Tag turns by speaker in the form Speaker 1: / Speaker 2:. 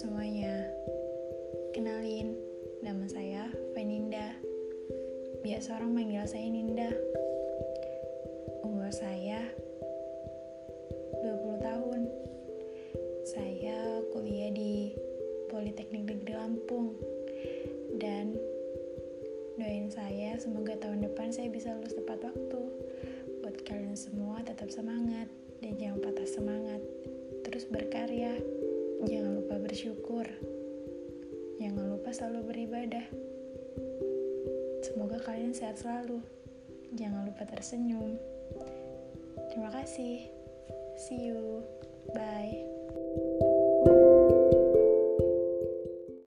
Speaker 1: semuanya. Kenalin, nama saya Feninda. Biasa orang manggil saya Ninda. Umur saya 20 tahun. Saya kuliah di Politeknik Negeri Lampung. Dan doain saya semoga tahun depan saya bisa lulus tepat waktu. Buat kalian semua tetap semangat dan jangan patah semangat. Terus berkarya. Jangan lupa selalu beribadah. Semoga kalian sehat selalu. Jangan lupa tersenyum. Terima kasih. See you. Bye.